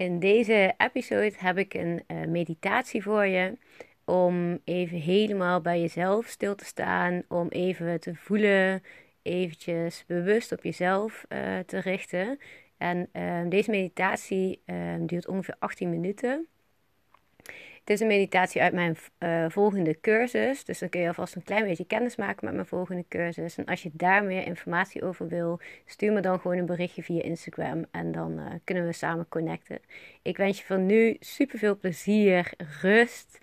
In deze episode heb ik een uh, meditatie voor je om even helemaal bij jezelf stil te staan, om even te voelen, eventjes bewust op jezelf uh, te richten. En uh, deze meditatie duurt ongeveer 18 minuten. Het is een meditatie uit mijn uh, volgende cursus. Dus dan kun je alvast een klein beetje kennis maken met mijn volgende cursus. En als je daar meer informatie over wil, stuur me dan gewoon een berichtje via Instagram. En dan uh, kunnen we samen connecten. Ik wens je voor nu super veel plezier, rust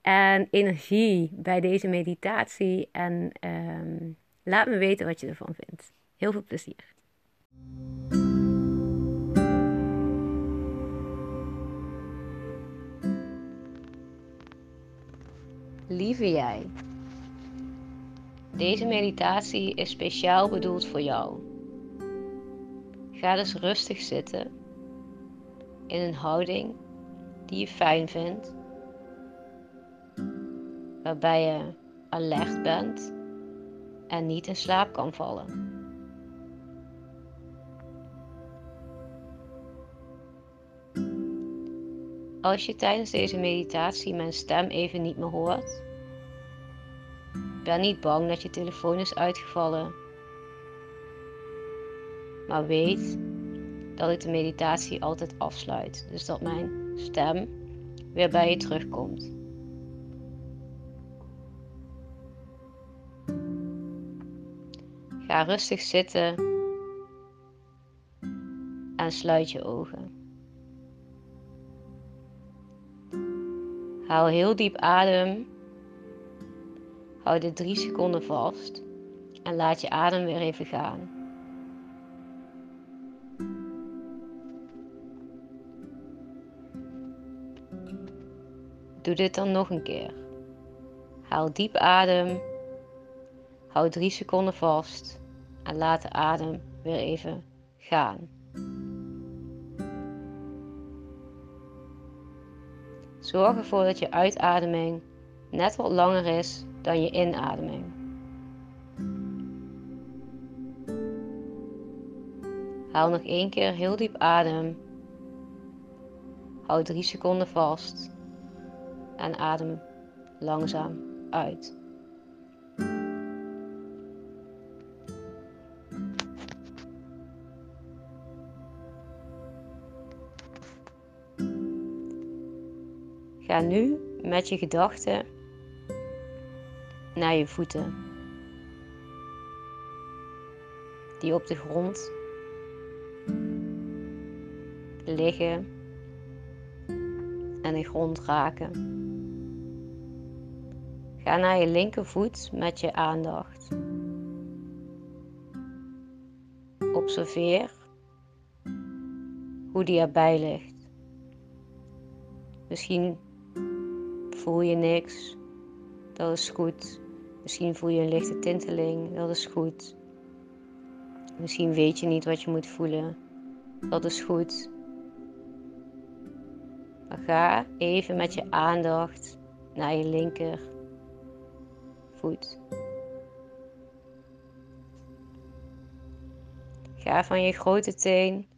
en energie bij deze meditatie. En uh, laat me weten wat je ervan vindt. Heel veel plezier. Lieve jij, deze meditatie is speciaal bedoeld voor jou. Ga dus rustig zitten in een houding die je fijn vindt, waarbij je alert bent en niet in slaap kan vallen. Als je tijdens deze meditatie mijn stem even niet meer hoort, ben niet bang dat je telefoon is uitgevallen, maar weet dat ik de meditatie altijd afsluit, dus dat mijn stem weer bij je terugkomt. Ga rustig zitten en sluit je ogen. Haal heel diep adem. Houd dit drie seconden vast. En laat je adem weer even gaan. Doe dit dan nog een keer. Haal diep adem. Houd drie seconden vast. En laat de adem weer even gaan. Zorg ervoor dat je uitademing net wat langer is dan je inademing. Haal nog één keer heel diep adem. Houd 3 seconden vast en adem langzaam uit. Ga nu met je gedachten naar je voeten, die op de grond liggen en de grond raken. Ga naar je linkervoet met je aandacht. Observeer hoe die erbij ligt. Misschien voel je niks. Dat is goed. Misschien voel je een lichte tinteling. Dat is goed. Misschien weet je niet wat je moet voelen. Dat is goed. Maar ga even met je aandacht naar je linker voet. Ga van je grote teen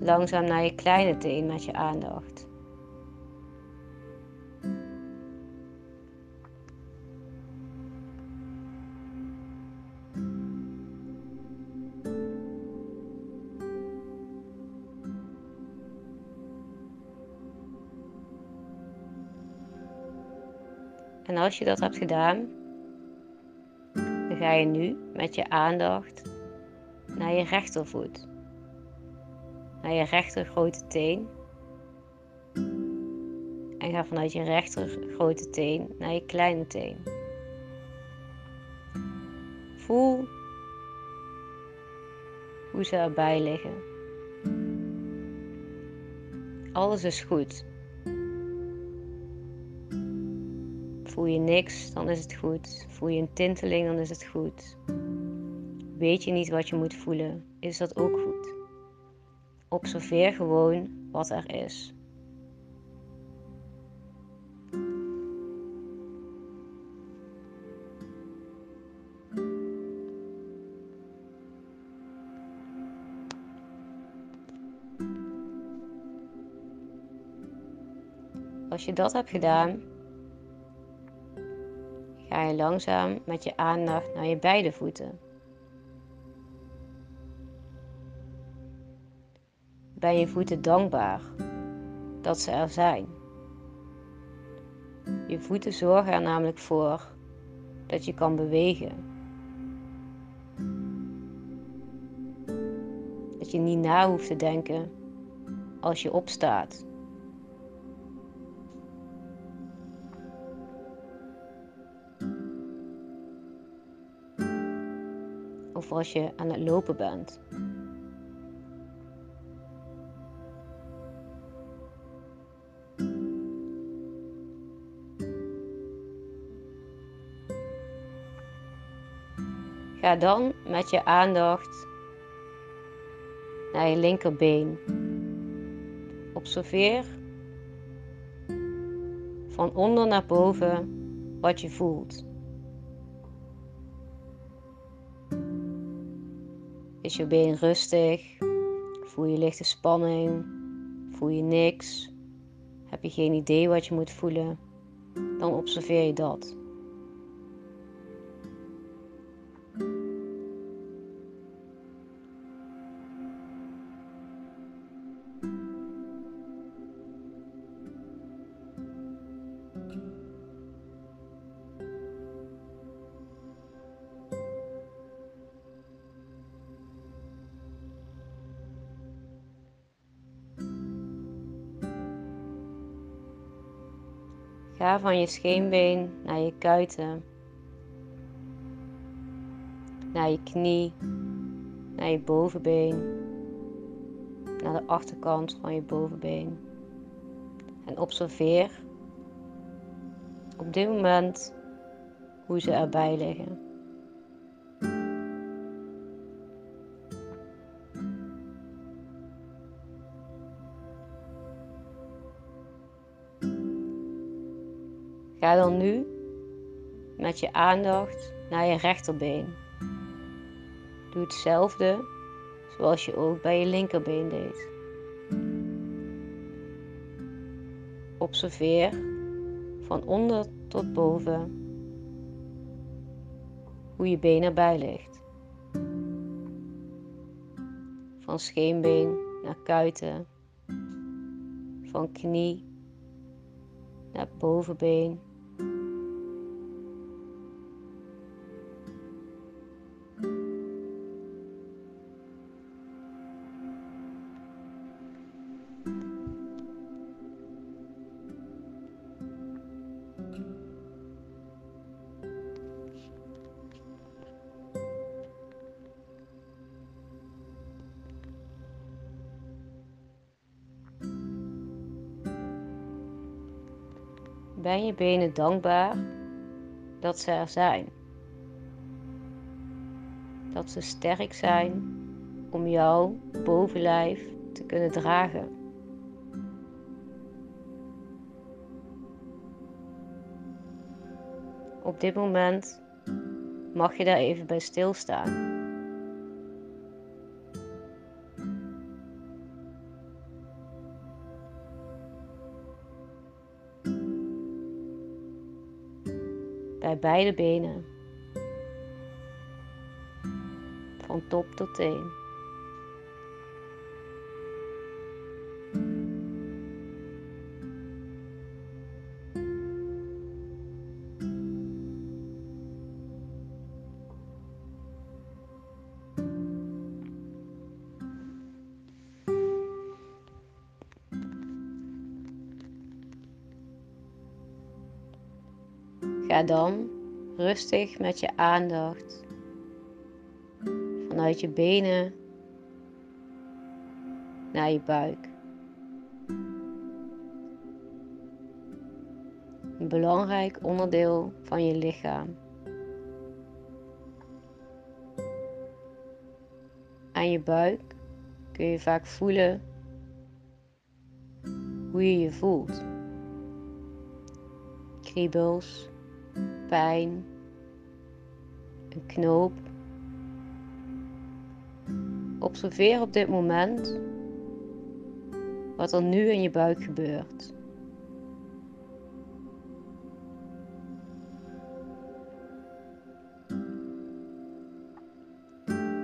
langzaam naar je kleine teen met je aandacht. Als je dat hebt gedaan, dan ga je nu met je aandacht naar je rechtervoet, naar je rechter grote teen. En ga vanuit je rechter grote teen naar je kleine teen. Voel hoe ze erbij liggen. Alles is goed. Voel je niks, dan is het goed. Voel je een tinteling, dan is het goed. Weet je niet wat je moet voelen, is dat ook goed. Observeer gewoon wat er is. Als je dat hebt gedaan, langzaam met je aandacht naar je beide voeten. Ben je voeten dankbaar dat ze er zijn? Je voeten zorgen er namelijk voor dat je kan bewegen. Dat je niet na hoeft te denken als je opstaat. Of als je aan het lopen bent. Ga dan met je aandacht naar je linkerbeen. Observeer van onder naar boven wat je voelt. Is je been rustig? Voel je lichte spanning? Voel je niks? Heb je geen idee wat je moet voelen? Dan observeer je dat. Ga van je scheenbeen naar je kuiten, naar je knie, naar je bovenbeen, naar de achterkant van je bovenbeen. En observeer op dit moment hoe ze erbij liggen. Ga dan nu met je aandacht naar je rechterbeen. Doe hetzelfde zoals je ook bij je linkerbeen deed. Observeer van onder tot boven hoe je been erbij ligt. Van scheenbeen naar kuiten, van knie naar bovenbeen Ben je benen dankbaar dat ze er zijn? Dat ze sterk zijn om jouw bovenlijf te kunnen dragen. Op dit moment mag je daar even bij stilstaan. Bij beide benen. Van top tot teen. Ga dan rustig met je aandacht vanuit je benen naar je buik. Een belangrijk onderdeel van je lichaam. Aan je buik kun je vaak voelen hoe je je voelt. Kriebels, pijn, een knoop. Observeer op dit moment wat er nu in je buik gebeurt.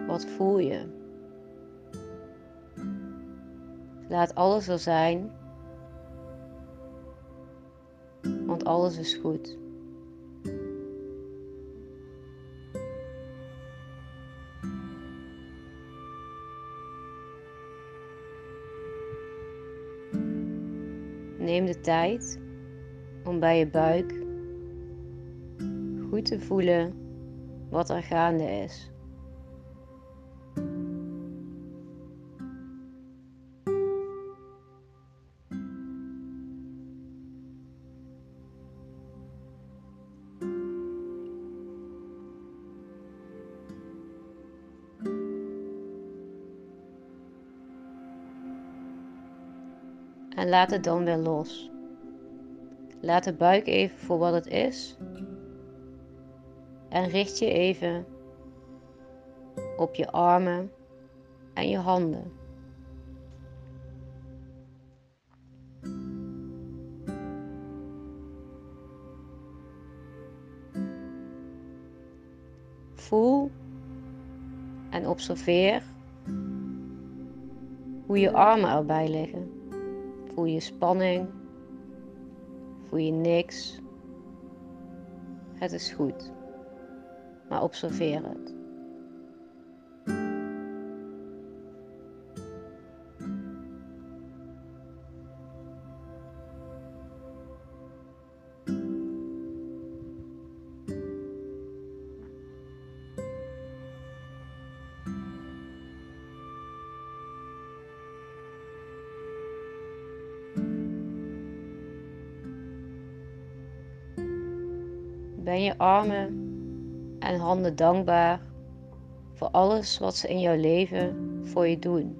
Wat voel je? Laat alles er zijn, want alles is goed. Tijd om bij je buik goed te voelen wat er gaande is. En laat het dan weer los. Laat de buik even voor wat het is. En richt je even op je armen en je handen. Voel en observeer hoe je armen erbij liggen. Voel je spanning. Voel je niks. Het is goed. Maar observeer het. Ben je armen en handen dankbaar voor alles wat ze in jouw leven voor je doen?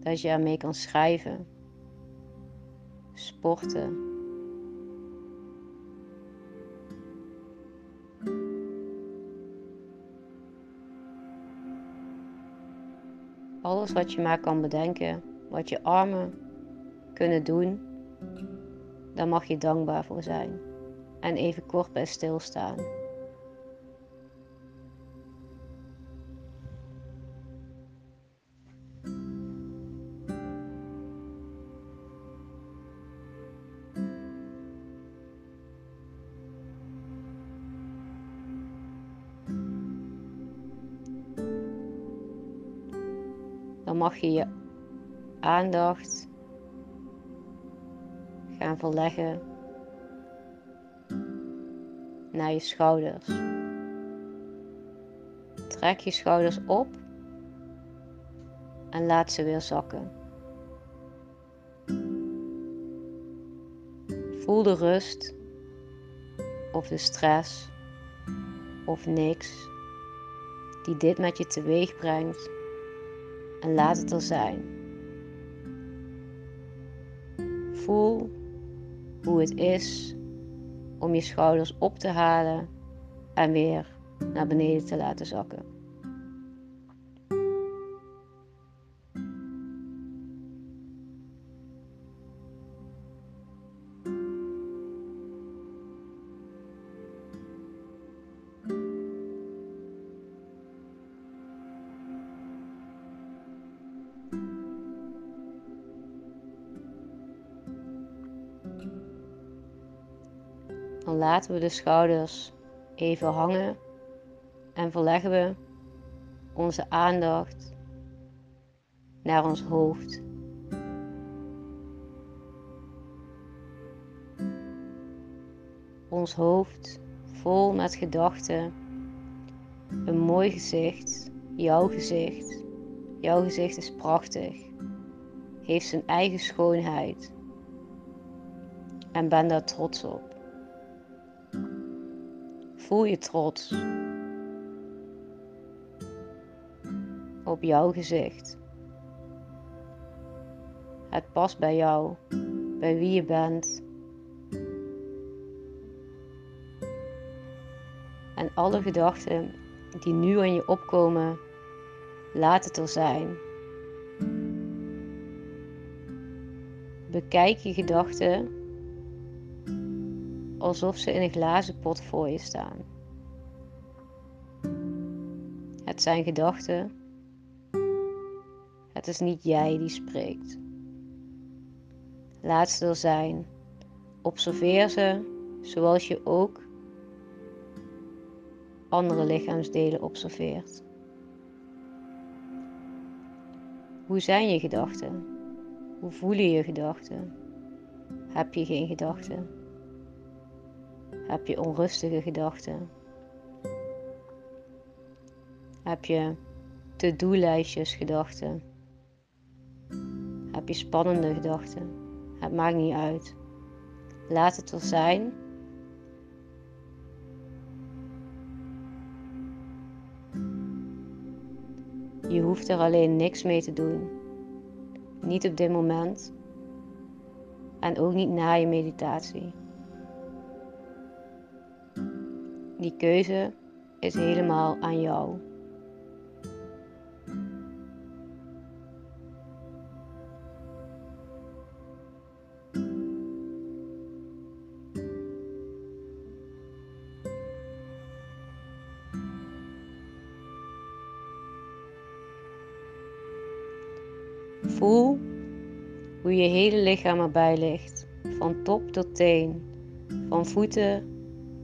Dat je ermee kan schrijven, sporten. Alles wat je maar kan bedenken, wat je armen kunnen doen daar mag je dankbaar voor zijn en even kort bij stilstaan. Dan mag je je aandacht verleggen naar je schouders. Trek je schouders op en laat ze weer zakken. Voel de rust of de stress of niks die dit met je teweeg brengt en laat het er zijn. Voel hoe het is om je schouders op te halen en weer naar beneden te laten zakken. Dan laten we de schouders even hangen en verleggen we onze aandacht naar ons hoofd. Ons hoofd vol met gedachten, een mooi gezicht, jouw gezicht. Jouw gezicht is prachtig, heeft zijn eigen schoonheid en ben daar trots op. Voel je trots op jouw gezicht. Het past bij jou, bij wie je bent. En alle gedachten die nu aan je opkomen, laat het er zijn. Bekijk je gedachten alsof ze in een glazen pot voor je staan. Het zijn gedachten. Het is niet jij die spreekt. Laat ze er zijn. Observeer ze zoals je ook andere lichaamsdelen observeert. Hoe zijn je gedachten? Hoe voelen je gedachten? Heb je geen gedachten? Heb je onrustige gedachten? Heb je to-do-lijstjes gedachten? Heb je spannende gedachten? Het maakt niet uit. Laat het er zijn. Je hoeft er alleen niks mee te doen. Niet op dit moment. En ook niet na je meditatie. Die keuze is helemaal aan jou. Voel hoe je hele lichaam erbij ligt, van top tot teen, van voeten,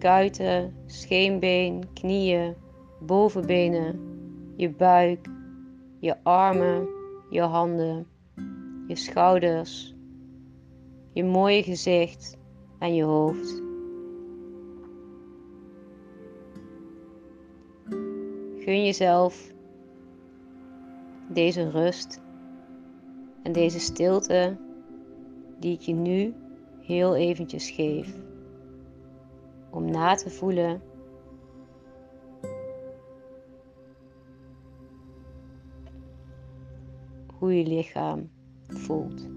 kuiten, scheenbeen, knieën, bovenbenen, je buik, je armen, je handen, je schouders, je mooie gezicht en je hoofd. Gun jezelf deze rust en deze stilte die ik je nu heel eventjes geef. Om na te voelen hoe je lichaam voelt.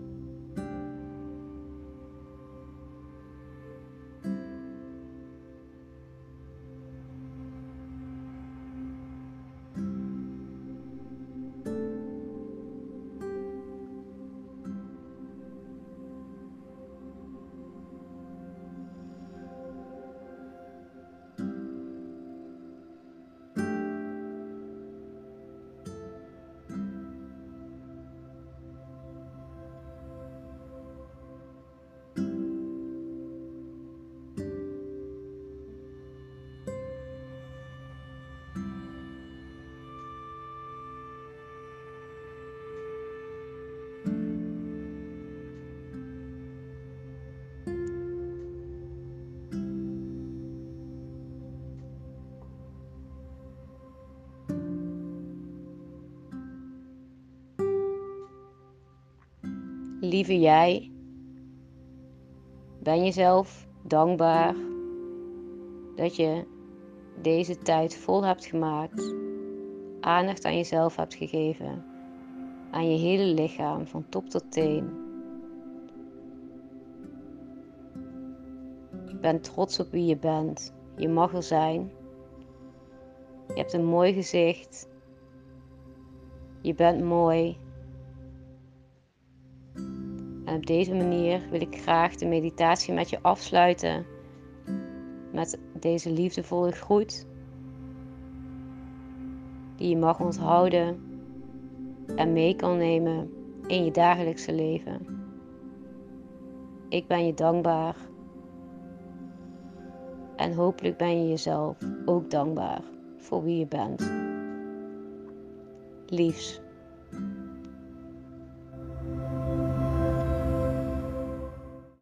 Lieve jij, ben jezelf dankbaar dat je deze tijd vol hebt gemaakt, aandacht aan jezelf hebt gegeven, aan je hele lichaam van top tot teen. Je bent trots op wie je bent. Je mag er zijn. Je hebt een mooi gezicht. Je bent mooi. Op deze manier wil ik graag de meditatie met je afsluiten met deze liefdevolle groet die je mag onthouden en mee kan nemen in je dagelijkse leven. Ik ben je dankbaar en hopelijk ben je jezelf ook dankbaar voor wie je bent. Liefs.